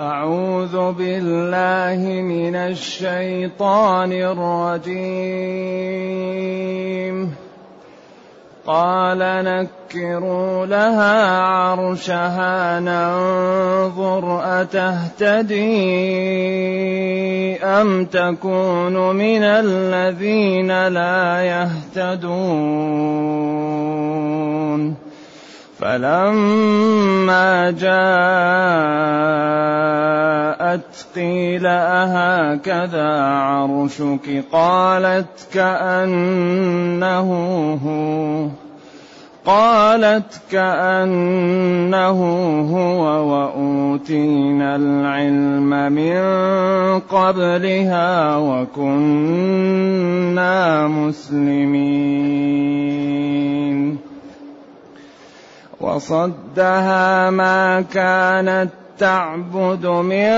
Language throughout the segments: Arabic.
أعوذ بالله من الشيطان الرجيم. قال نكروا لها عرشها ننظر أتهتدي أم تكون من الذين لا يهتدون. فلما جاءت قيل أهكذا عرشك؟ قالت كأنه هو. قالت كأنه هو وأوتينا العلم من قبلها وكنا مسلمين. وصدها ما كانت تعبد من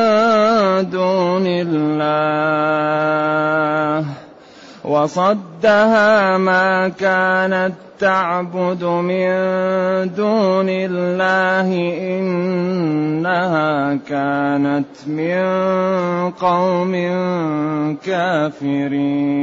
دون الله. وصدها ما كانت تعبد من دون الله. إنها كانت من قوم كافرين.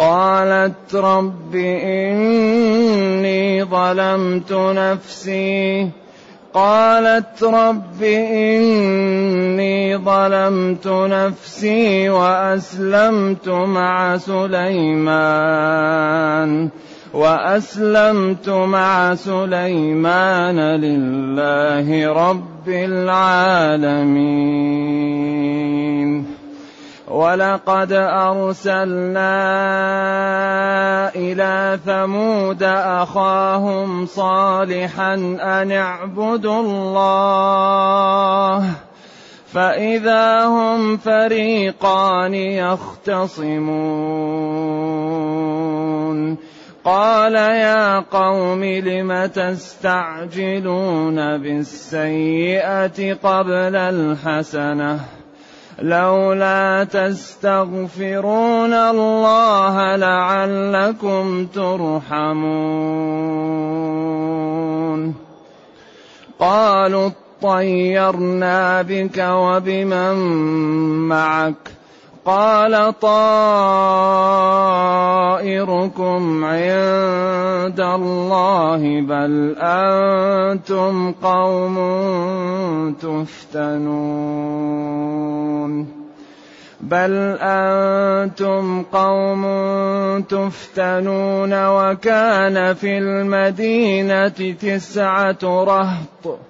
قالت رب إني ظلمت نفسي. قالت رب إني ظلمت نفسي وأسلمت مع سليمان. وأسلمت مع سليمان لله رب العالمين. ولقد أرسلنا إلى ثمود أخاهم صالحا أن اعبدوا الله فإذا هم فريقان يختصمون قال يا قوم لم تستعجلون بالسيئة قبل الحسنه لولا تستغفرون الله لعلكم ترحمون. قالوا اطيرنا بك وبمن معك. قال طائركم عند الله بل أنتم قوم تفتنون بل أنتم قوم تفتنون وكان في المدينة تسعة رهط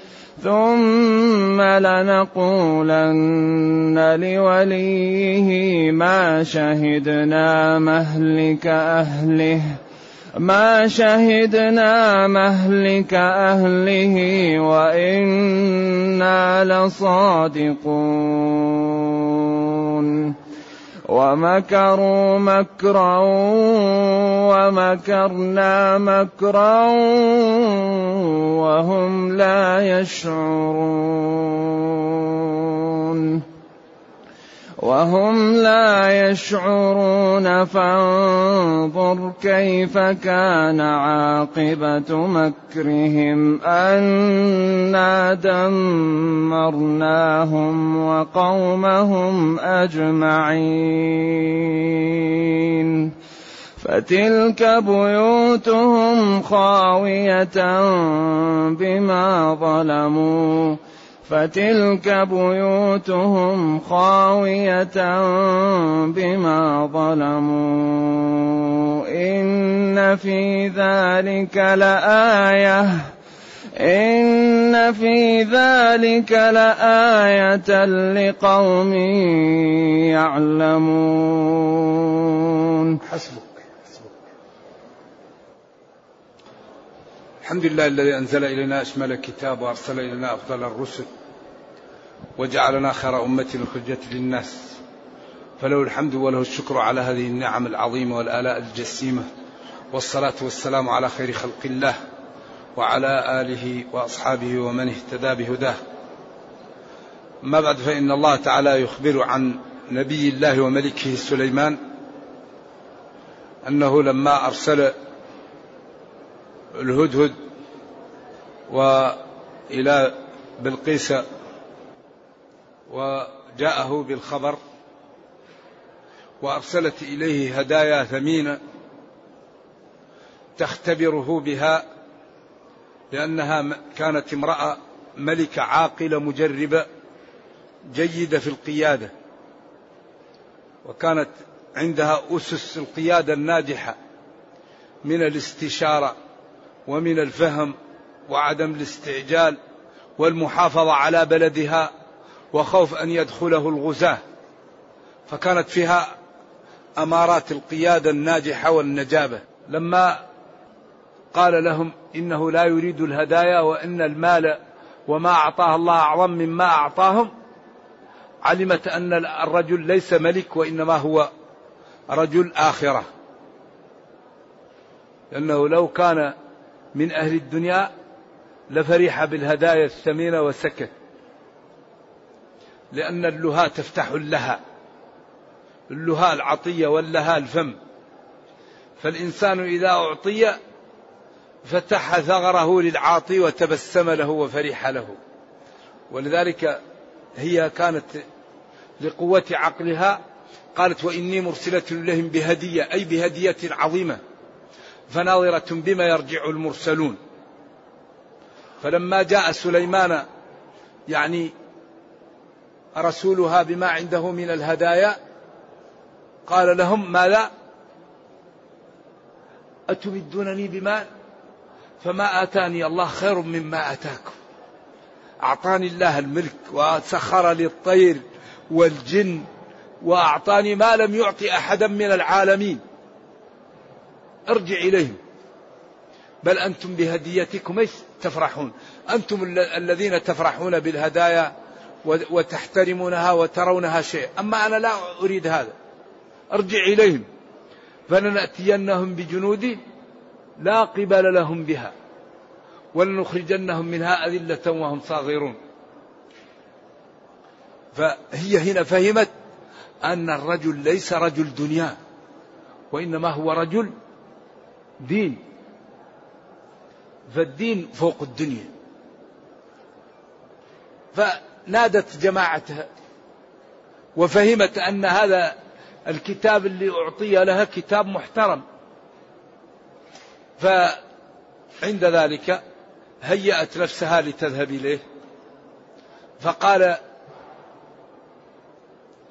ثم لنقولن لوليه ما شهدنا مهلك أهله ما شهدنا مهلك أهله وإنا لصادقون. ومكروا مكرا ومكرنا مكرا وهم لا يشعرون. وهم لا يشعرون فانظر كيف كان عاقبة مكرهم. أنا دمرناهم وقومهم أجمعين. فتلك بيوتهم خاوية بما ظلموا. فتلك بيوتهم خاوية بما ظلموا. إن في ذلك لآية. إن في ذلك لآية لقوم يعلمون. حسبك. الحمد لله الذي أنزل إلينا أشمل الكتاب وأرسل إلينا أفضل الرسل. وجعلنا خير أمة أخرجت للناس. فله الحمد وله الشكر على هذه النعم العظيمة والآلاء الجسيمة. والصلاة والسلام على خير خلق الله وعلى آله وأصحابه ومن اهتدى بهداه. ما بعد فإن الله تعالى يخبر عن نبي الله وملكه سليمان أنه لما أرسل الهدهد وإلى بلقيس وجاءه بالخبر وأرسلت إليه هدايا ثمينة تختبره بها لأنها كانت امرأة ملكة عاقلة مجربة جيدة في القيادة وكانت عندها أسس القيادة الناجحة من الاستشارة ومن الفهم وعدم الاستعجال والمحافظة على بلدها وخوف أن يدخله الغزاة. فكانت فيها أمارات القيادة الناجحة والنجابة. لما قال لهم إنه لا يريد الهدايا وإن المال وما أعطاه الله أعظم مما أعطاهم علمت أن الرجل ليس ملك وإنما هو رجل آخرة. لأنه لو كان من أهل الدنيا لفرح بالهدايا الثمينة وسكت لأن اللهاء تفتح اللها اللهاء العطية واللها الفم. فالإنسان إذا أعطي فتح ثغره للعاطي وتبسم له وفرح له. ولذلك هي كانت لقوة عقلها قالت وإني مرسلة إليهم بهدية أي بهدية عظيمة. فناظرة بما يرجع المرسلون. فلما جاء سليمان يعني رسولها بما عنده من الهدايا؟ قال لهم ماذا؟ أتمدونني بمال فما آتاني الله خير مما آتاكم. أعطاني الله الملك وسخر لي الطير والجن وأعطاني ما لم يعطي أحدا من العالمين. ارجع إليهم. بل أنتم بهديتكم إيش تفرحون؟ أنتم الذين تفرحون بالهدايا وتحترمونها وترونها شيء. أما أنا لا أريد هذا. أرجع إليهم. فلنأتينهم بجنود لا قبل لهم بها. ولنخرجنهم منها أذلة وهم صاغرون. فهي هنا فهمت أن الرجل ليس رجل دنيا وإنما هو رجل دين. فالدين فوق الدنيا. فنادت جماعتها وفهمت أن هذا الكتاب اللي أعطي لها كتاب محترم. فعند ذلك هيأت نفسها لتذهب إليه. فقال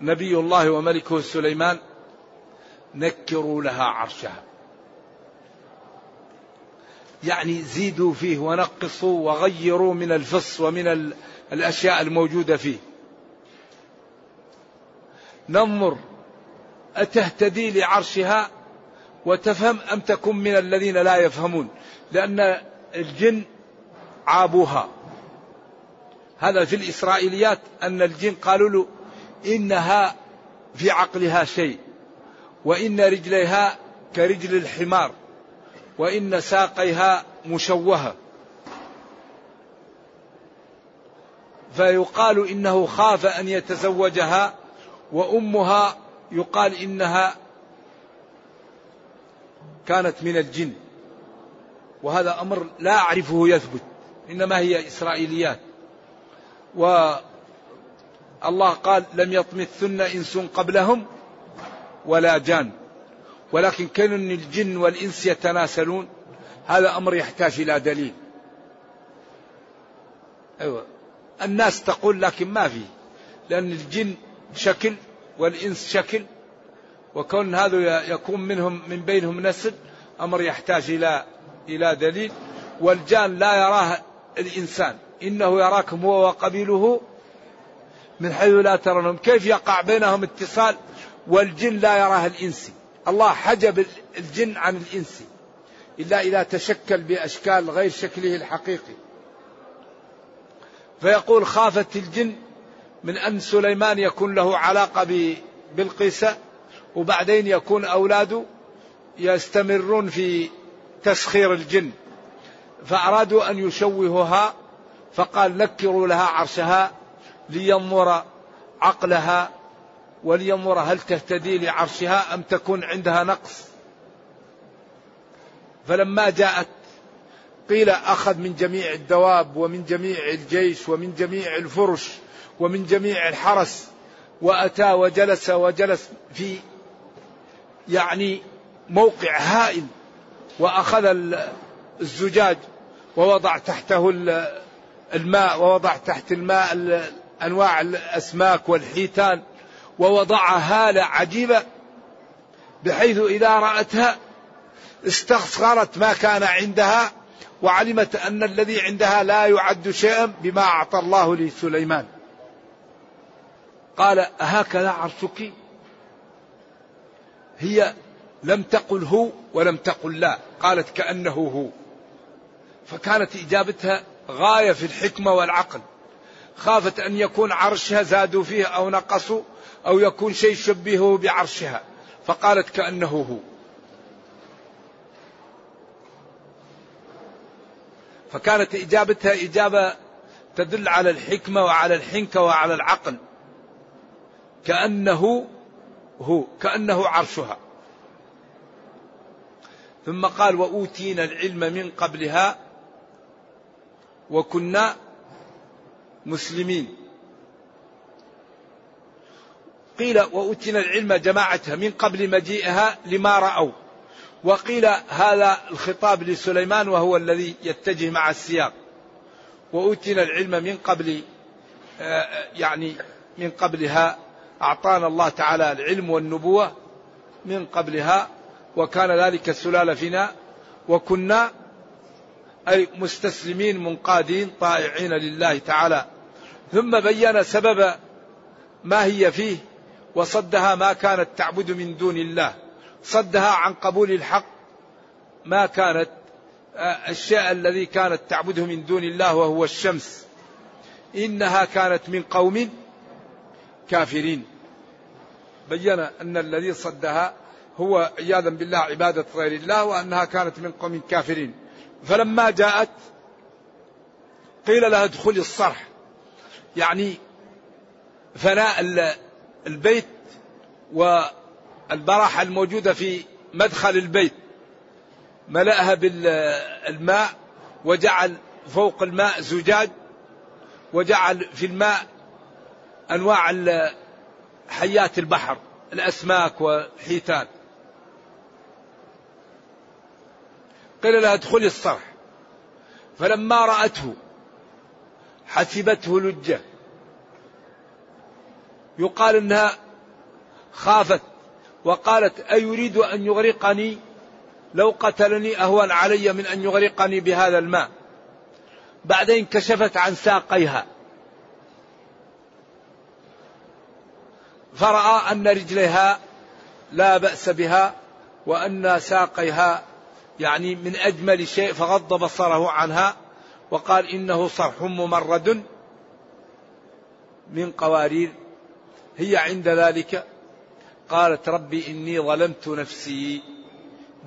نبي الله وملكه سليمان نكروا لها عرشها. يعني زيدوا فيه ونقصوا وغيروا من الفص ومن الأشياء الموجودة فيه. ننظر أتهتدي لعرشها وتفهم أم تكن من الذين لا يفهمون؟ لأن الجن عابوها. هذا في الإسرائيليات أن الجن قالوا له إنها في عقلها شيء وإن رجليها كرجل الحمار وإن ساقيها مشوهة. فيقال إنه خاف أن يتزوجها وأمها يقال إنها كانت من الجن. وهذا أمر لا أعرفه يثبت إنما هي إسرائيليات. والله قال لم يطمثن إنس قبلهم ولا جان. ولكن كانوا الجن والإنس يتناسلون هذا أمر يحتاج إلى دليل. أيوة. الناس تقول لكن ما في. لأن الجن شكل والإنس شكل. وكون هذا يكون منهم من بينهم نسل أمر يحتاج إلى إلى دليل. والجان لا يراه الإنسان. إنه يراكم هو وقبيله من حيث لا ترونهم. كيف يقع بينهم اتصال والجن لا يراه الإنسي الله حجب الجن عن الإنسي إلا إذا تشكل بأشكال غير شكله الحقيقي. فيقول خافت الجن من أن سليمان يكون له علاقة بالقيسة وبعدين يكون أولاده يستمرون في تسخير الجن. فأرادوا أن يشوهوها فقال نكروا لها عرشها لينظر عقلها ولينظر هل تهتدي لعرشها أم تكون عندها نقص. فلما جاءت قيل أخذ من جميع الدواب ومن جميع الجيش ومن جميع الفرش ومن جميع الحرس وأتى وجلس وجلس في يعني موقع هائل وأخذ الزجاج ووضع تحته الماء ووضع تحت الماء أنواع الأسماك والحيتان ووضع هالة عجيبة بحيث إذا رأتها استصغرت ما كان عندها وعلمت أن الذي عندها لا يعد شيئا بما أعطى الله لسليمان. قال أهكذا عرشك؟ هي لم تقل هو ولم تقل لا قالت كأنه هو. فكانت إجابتها غاية في الحكمة والعقل. خافت أن يكون عرشها زادوا فيه أو نقصوا أو يكون شيء شبهه بعرشها فقالت كأنه هو. فكانت إجابتها إجابة تدل على الحكمة وعلى الحنكة وعلى العقل. كأنه هو كأنه عرشها. ثم قال وأوتينا العلم من قبلها وكنا مسلمين. قيل وأوتينا العلم جماعتها من قبل مجيئها لما رأوا. وقيل هذا الخطاب لسليمان وهو الذي يتجه مع السياق. وأوتينا العلم من قبل آه، يعني من قبلها أعطانا الله تعالى العلم والنبوة من قبلها وكان ذلك السلالة فينا وكنا أي مستسلمين منقادين طائعين لله تعالى. ثم بين سبب ما هي فيه وصدها ما كانت تعبد من دون الله. صدها عن قبول الحق ما كانت آه، الشيء الذي كانت تعبده من دون الله وهو الشمس. إنها كانت من قوم كافرين. بين أن الذي صدها هو عياذا بالله عبادة غير الله وأنها كانت من قوم كافرين. فلما جاءت قيل لها ادخلي الصرح. يعني فناء البيت والبراحة الموجودة في مدخل البيت. ملأها بالماء وجعل فوق الماء زجاج وجعل في الماء أنواع حيات البحر الأسماك والحيتان. قيل لها ادخلي الصرح. فلما رأته حسبته لجة. يقال إنها خافت. وقالت أيريد أن يغرقني؟ لو قتلني أهون علي من أن يغرقني بهذا الماء. بعدين كشفت عن ساقيها. فرأى أن رجليها لا بأس بها وأن ساقيها يعني من أجمل شيء فغض بصره عنها وقال إنه صرح ممرد من قوارير. هي عند ذلك قالت ربي إني ظلمت نفسي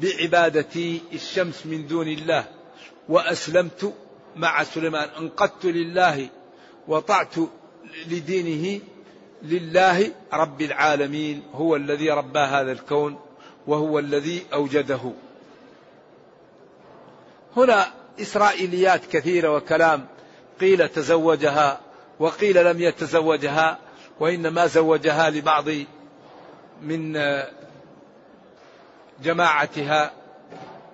بعبادتي الشمس من دون الله وأسلمت مع سليمان. انقدت لله وطعت لدينه لله رب العالمين هو الذي ربى هذا الكون وهو الذي أوجده. هنا إسرائيليات كثيرة وكلام قيل تزوجها وقيل لم يتزوجها وإنما زوجها لبعض من جماعتها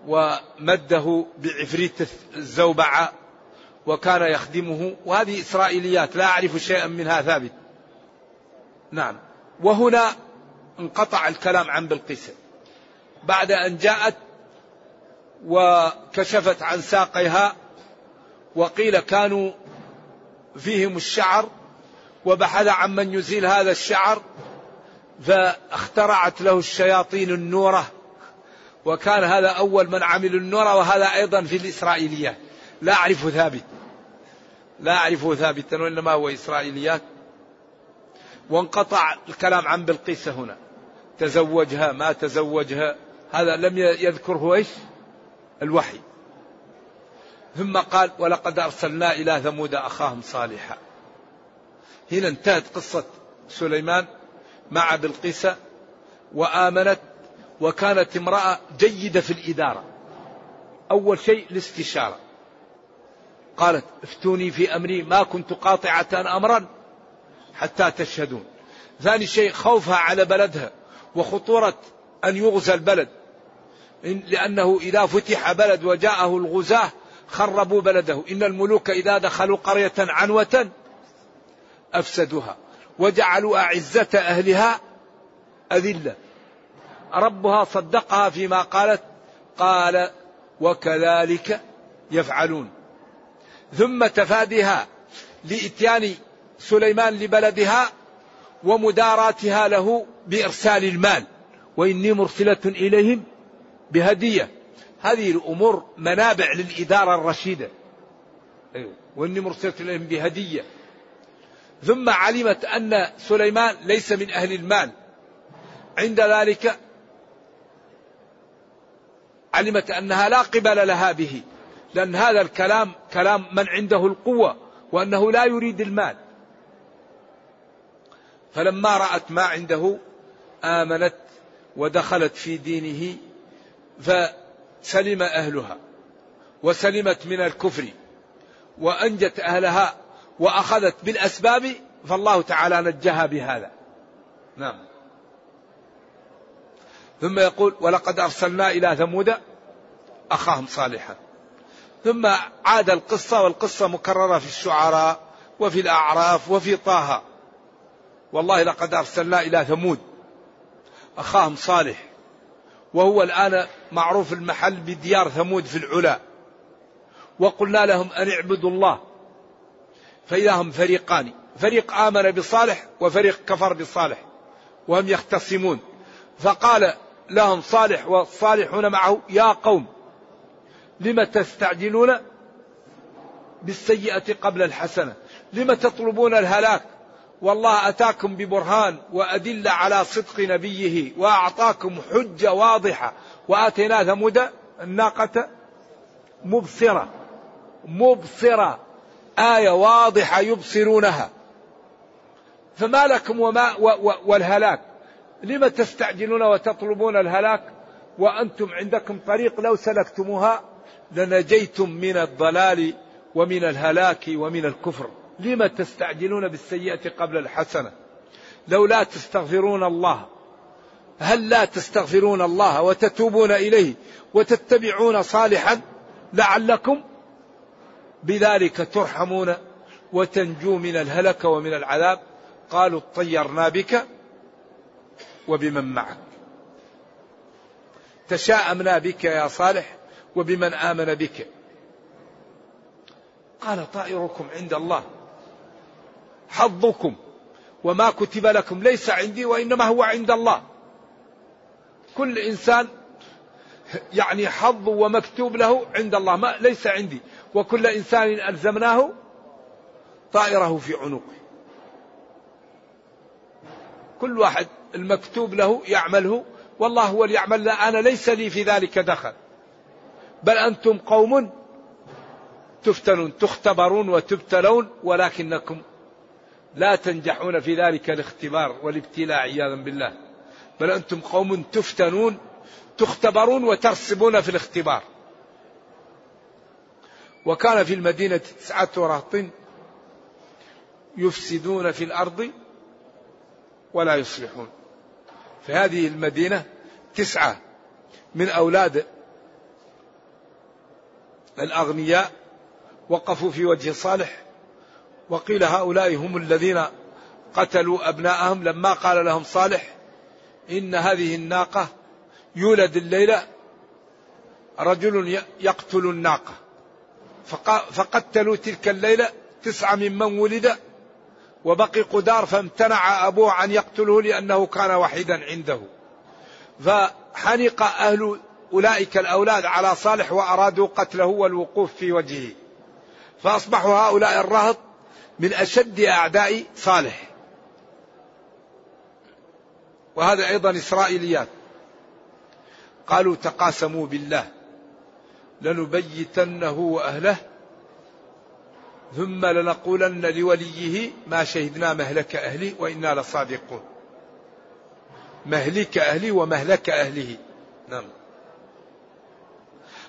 ومده بعفريت الزوبعة وكان يخدمه. وهذه إسرائيليات لا أعرف شيئا منها ثابت. نعم. وهنا انقطع الكلام عن بلقيس. بعد أن جاءت وكشفت عن ساقيها وقيل كانوا فيهم الشعر وبحث عن من يزيل هذا الشعر فاخترعت له الشياطين النورة وكان هذا أول من عمل النورة وهذا أيضا في الإسرائيليات لا أعرف ثابت. لا أعرفه ثابتا وإنما هو إسرائيليات. وانقطع الكلام عن بلقيس هنا. تزوجها ما تزوجها هذا لم يذكره إيش؟ الوحي. ثم قال ولقد أرسلنا إلى ثمود أخاهم صالحا. هنا انتهت قصة سليمان. مع بلقيس وآمنت وكانت امرأة جيدة في الإدارة. أول شيء الاستشارة. قالت افتوني في أمري ما كنت قاطعة أمرا حتى تشهدون. ثاني شيء خوفها على بلدها وخطورة أن يغزى البلد لأنه إذا فتح بلد وجاءه الغزاة خربوا بلده. إن الملوك إذا دخلوا قرية عنوة أفسدوها. وجعلوا أعزة أهلها أذلة. ربها صدقها فيما قالت قال وكذلك يفعلون. ثم تفاديها لإتيان سليمان لبلدها ومداراتها له بإرسال المال. وإني مرسلة إليهم بهدية. هذه الأمور منابع للإدارة الرشيدة. أيوة. وإني مرسلة إليهم بهدية. ثم علمت أن سليمان ليس من أهل المال. عند ذلك علمت أنها لا قبل لها به لأن هذا الكلام كلام من عنده القوة وأنه لا يريد المال. فلما رأت ما عنده آمنت ودخلت في دينه فسلم أهلها وسلمت من الكفر وأنجت أهلها وأخذت بالأسباب فالله تعالى نجاها بهذا. نعم. ثم يقول ولقد أرسلنا إلى ثمود أخاهم صالحا. ثم عاد القصة والقصة مكررة في الشعراء وفي الأعراف وفي طه. والله لقد أرسلنا إلى ثمود أخاهم صالح. وهو الآن معروف المحل بديار ثمود في العلا. وقلنا لهم أن اعبدوا الله. فإذا هم فريقان. فريق آمن بصالح وفريق كفر بصالح وهم يختصمون. فقال لهم صالح والصالحون معه يا قوم لم تستعجلون بالسيئة قبل الحسنة؟ لم تطلبون الهلاك؟ والله أتاكم ببرهان وأدلة على صدق نبيه وأعطاكم حجة واضحة. وآتينا ثمود الناقة مبصرة مبصرة. آية واضحة يبصرونها. فما لكم وما والهلاك. لم تستعجلون وتطلبون الهلاك وأنتم عندكم طريق لو سلكتموها لنجيتم من الضلال ومن الهلاك ومن الكفر. لم تستعجلون بالسيئة قبل الحسنة. لو لا تستغفرون الله. هل لا تستغفرون الله وتتوبون إليه وتتبعون صالحا لعلكم بذلك ترحمون وتنجو من الهلك ومن العذاب. قالوا اطيرنا بك وبمن معك. تشاءمنا بك يا صالح وبمن آمن بك. قال طائركم عند الله. حظكم وما كتب لكم ليس عندي وإنما هو عند الله. كل إنسان يعني حظ ومكتوب له عند الله. ما ليس عندي. وكل إنسان ألزمناه طائره في عنقه. كل واحد المكتوب له يعمله والله هو اللي يعمل أنا ليس لي في ذلك دخل. بل أنتم قوم تفتنون تختبرون وتبتلون ولكنكم لا تنجحون في ذلك الاختبار والابتلاء عياذا بالله. بل أنتم قوم تفتنون تختبرون وترسبون في الاختبار. وكان في المدينة تسعة رهط يفسدون في الأرض ولا يصلحون. في هذه المدينة تسعة من أولاد الأغنياء وقفوا في وجه صالح. وقيل هؤلاء هم الذين قتلوا أبناءهم. لما قال لهم صالح إن هذه الناقة يولد الليلة رجل يقتل الناقة. فقتلوا تلك الليلة تسعة ممن ولد وبقي قدار فامتنع أبوه عن يقتله لأنه كان وحيدا عنده. فحنق أهل أولئك الأولاد على صالح وأرادوا قتله والوقوف في وجهه. فأصبحوا هؤلاء الرهط من أشد أعداء صالح. وهذا أيضا إسرائيليات. قالوا تقاسموا بالله. لنبيتنه وأهله ثم لنقولن لوليه ما شهدنا مهلك أهلي وإنا لصادقون. مهلك أهلي ومهلك أهله. نعم.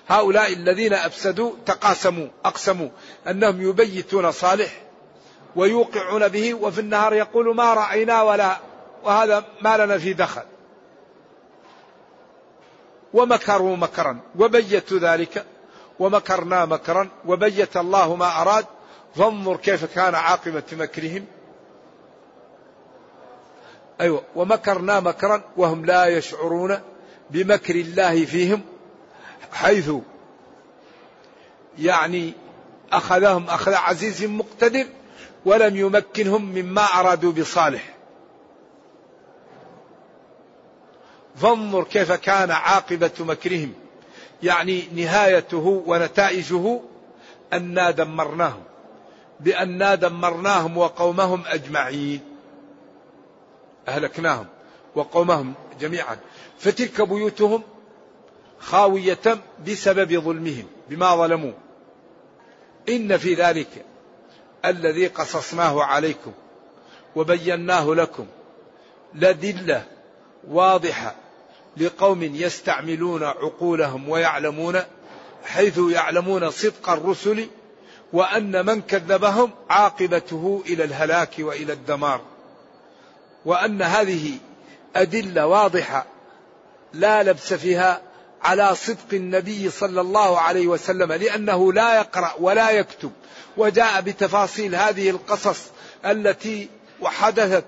هؤلاء الذين أفسدوا تقاسموا أقسموا أنهم يبيتون صالح ويوقعون به وفي النهار يقول ما رأينا ولا وهذا ما لنا في دخل. ومكروا مكرا وبيتوا ذلك ومكرنا مكرا وبيت الله ما أراد. فانظر كيف كان عاقبة مكرهم. أيوة ومكرنا مكرا وهم لا يشعرون بمكر الله فيهم حيث يعني أخذهم أخذ عزيز مقتدر ولم يمكنهم مما أرادوا بصالح. فانظر كيف كان عاقبة مكرهم. يعني نهايته ونتائجه أنا دمرناهم. بأنا دمرناهم وقومهم أجمعين. أهلكناهم وقومهم جميعا. فتلك بيوتهم خاوية بسبب ظلمهم بما ظلموا. إن في ذلك الذي قصصناه عليكم وبيناه لكم لدلة واضحة لقوم يستعملون عقولهم ويعلمون حيث يعلمون صدق الرسل وأن من كذبهم عاقبته إلى الهلاك وإلى الدمار. وأن هذه أدلة واضحة لا لبس فيها على صدق النبي صلى الله عليه وسلم لأنه لا يقرأ ولا يكتب. وجاء بتفاصيل هذه القصص التي وحدثت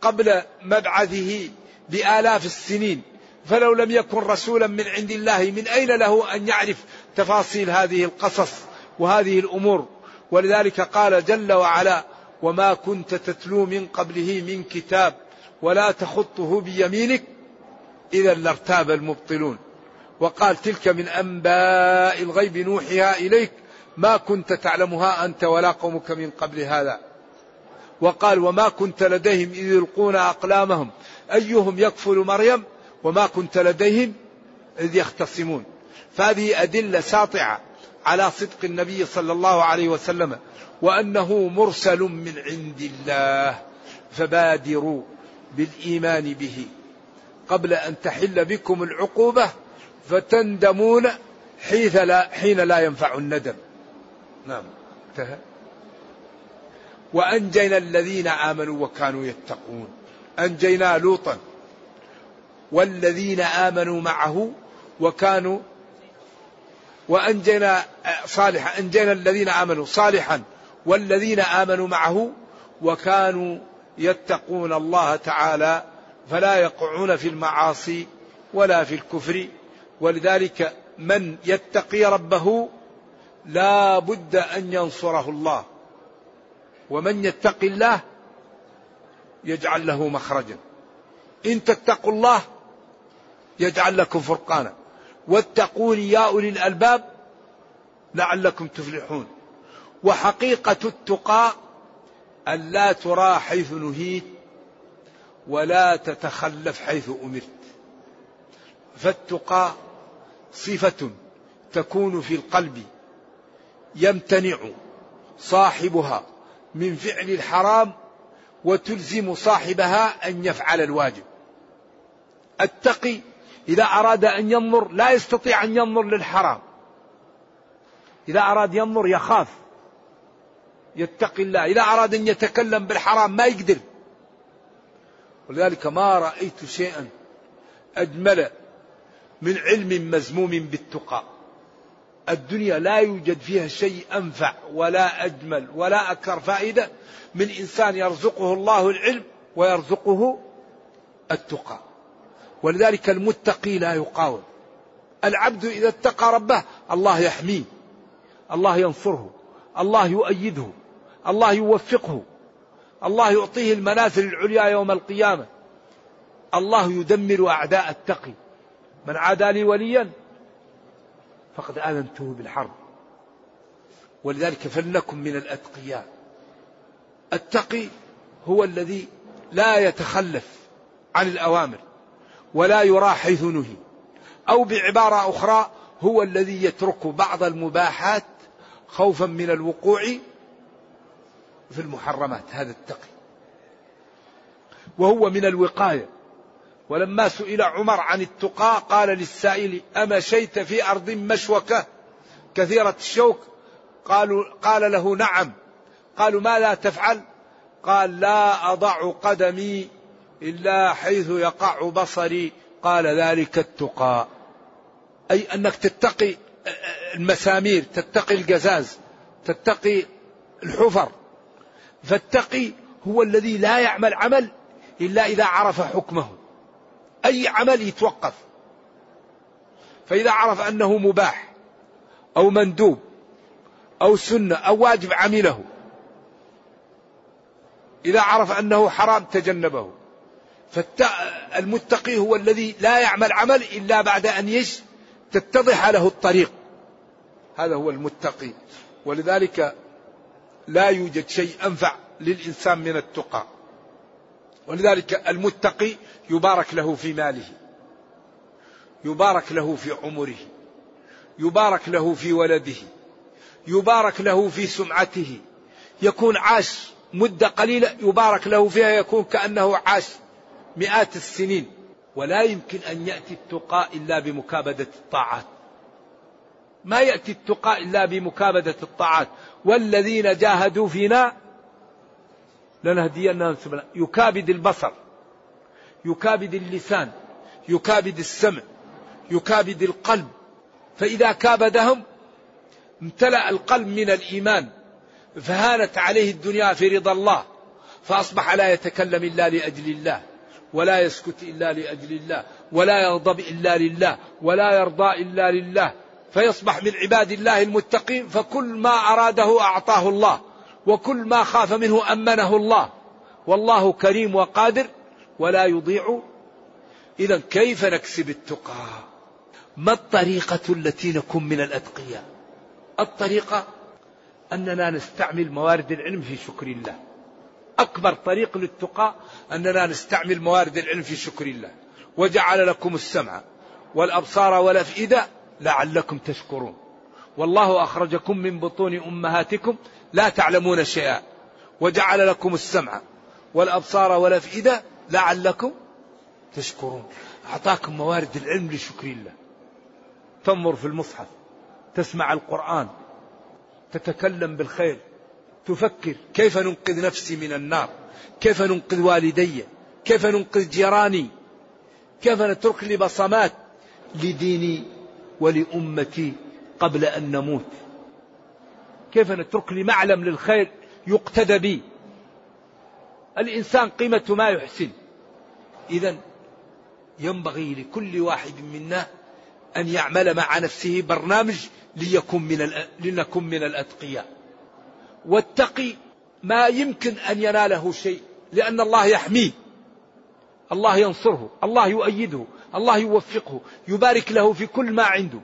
قبل مبعثه بآلاف السنين. فلو لم يكن رسولا من عند الله من أين له أن يعرف تفاصيل هذه القصص وهذه الأمور؟ ولذلك قال جل وعلا وما كنت تتلو من قبله من كتاب ولا تخطه بيمينك إذا لارتاب المبطلون. وقال تلك من أنباء الغيب نوحيها إليك. ما كنت تعلمها أنت ولا قومك من قبل هذا. وقال وما كنت لديهم إذ يلقون أقلامهم أيهم يكفل مريم وما كنت لديهم إذ يختصمون. فهذه أدلة ساطعة على صدق النبي صلى الله عليه وسلم وأنه مرسل من عند الله فبادروا بالإيمان به. قبل أن تحل بكم العقوبة فتندمون حيث لا حين لا ينفع الندم. نعم انتهى. وأنجينا الذين آمنوا وكانوا يتقون. أنجينا لوطا والذين آمنوا معه وكانوا وأنجينا صالحا أنجينا الذين آمنوا صالحا والذين آمنوا معه وكانوا يتقون الله تعالى فلا يقعون في المعاصي ولا في الكفر. ولذلك من يتقي ربه لا بد أن ينصره الله. ومن يتقي الله يجعل له مخرجا. إن تتقوا الله يجعل لكم فرقانا. واتقون يا أولي الألباب لعلكم تفلحون. وحقيقة التقى أن لا ترى حيث نهيت ولا تتخلف حيث أمرت. فالتقى صفة تكون في القلب يمتنع صاحبها من فعل الحرام وتلزم صاحبها أن يفعل الواجب. التقي إذا أراد أن ينظر لا يستطيع أن ينظر للحرام. إذا أراد ينظر يخاف. يتقي الله. إذا أراد أن يتكلم بالحرام ما يقدر. ولذلك ما رأيت شيئا أجمل من علم مزموم بالتقى. الدنيا لا يوجد فيها شيء أنفع ولا أجمل ولا أكثر فائدة من إنسان يرزقه الله العلم ويرزقه التقى. ولذلك المتقي لا يقاوم. العبد إذا اتقى ربه الله يحميه الله ينصره الله يؤيده الله يوفقه الله يعطيه المنازل العليا يوم القيامة. الله يدمر أعداء التقي. من عادى لي وليا فقد آذنته بالحرب. ولذلك فلنكن من الأتقياء. التقي هو الذي لا يتخلف عن الأوامر ولا يرى حيث نهي. أو بعبارة أخرى هو الذي يترك بعض المباحات خوفا من الوقوع في المحرمات هذا التقي. وهو من الوقاية. ولما سئل عمر عن التقى قال للسائل أمشيت في أرض مشوكة كثيرة الشوك؟ قالوا قال له نعم. قالوا ما لا تفعل؟ قال لا أضع قدمي إلا حيث يقع بصري. قال ذلك التقى. أي أنك تتقي المسامير تتقي القزاز تتقي الحفر. فالتقي هو الذي لا يعمل عمل إلا إذا عرف حكمه. أي عمل يتوقف. فإذا عرف أنه مباح أو مندوب أو سنة أو واجب عمله إذا عرف أنه حرام تجنبه. فالمتقي هو الذي لا يعمل عمل إلا بعد أن يش تتضح له الطريق. هذا هو المتقي. ولذلك لا يوجد شيء أنفع للإنسان من التقى. ولذلك المتقي يبارك له في ماله يبارك له في عمره يبارك له في ولده يبارك له في سمعته. يكون عاش مدة قليلة يبارك له فيها يكون كأنه عاش مئات السنين. ولا يمكن أن يأتي التقاء إلا بمكابدة الطاعات. ما يأتي التقاء إلا بمكابدة الطاعات. والذين جاهدوا فينا لنهدينهم يكابد البصر. يكابد اللسان يكابد السمع يكابد القلب. فإذا كابدهم امتلأ القلب من الإيمان فهانت عليه الدنيا في رضا الله فأصبح لا يتكلم إلا لأجل الله ولا يسكت إلا لأجل الله ولا يغضب إلا لله ولا يرضى إلا لله. فيصبح من عباد الله المتقين فكل ما أراده أعطاه الله وكل ما خاف منه أمنه الله. والله كريم وقادر ولا يضيع. إذا كيف نكسب التقى؟ ما الطريقة التي نكون من الأتقياء؟ الطريقة أننا نستعمل موارد العلم في شكر الله. أكبر طريق للتقى أننا نستعمل موارد العلم في شكر الله. وجعل لكم السمع والأبصار والأفئدة لعلكم تشكرون. والله أخرجكم من بطون أمهاتكم لا تعلمون شيئا. وجعل لكم السمع والأبصار والأفئدة لعلكم تشكرون. أعطاكم موارد العلم لشكر الله. تنظر في المصحف تسمع القرآن تتكلم بالخير تفكر كيف ننقذ نفسي من النار كيف ننقذ والدي كيف ننقذ جيراني كيف نترك لي بصمات لديني ولأمتي قبل أن نموت. كيف نترك لي معلم للخير يقتدى بي. الإنسان قيمة ما يحسن. إذا ينبغي لكل واحد منا أن يعمل مع نفسه برنامج ليكون من لنكن من الأتقياء. والتقي ما يمكن أن يناله شيء لأن الله يحميه. الله ينصره الله يؤيده الله يوفقه يبارك له في كل ما عنده.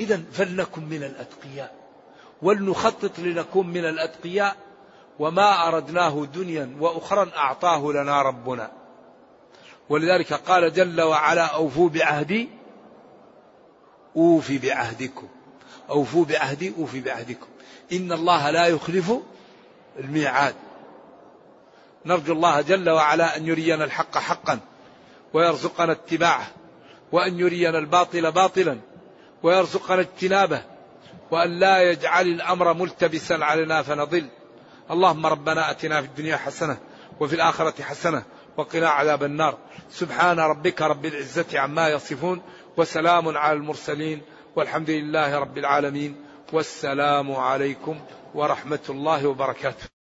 إذا فلنكن من الأتقياء. ولنخطط لنكون من الأتقياء. وما أردناه دنيا وأخرى أعطاه لنا ربنا. ولذلك قال جل وعلا أوفوا بعهدي أوفي بعهدكم. أوفوا بعهدي أوفي بعهدكم. إن الله لا يخلف الميعاد. نرجو الله جل وعلا أن يرينا الحق حقا ويرزقنا اتباعه وأن يرينا الباطل باطلا ويرزقنا اجتنابه وأن لا يجعل الأمر ملتبسا علينا فنضل. اللهم ربنا أتنا في الدنيا حسنة وفي الآخرة حسنة وقنا عذاب النار. سبحان ربك رب العزة عما يصفون وسلام على المرسلين والحمد لله رب العالمين والسلام عليكم ورحمة الله وبركاته.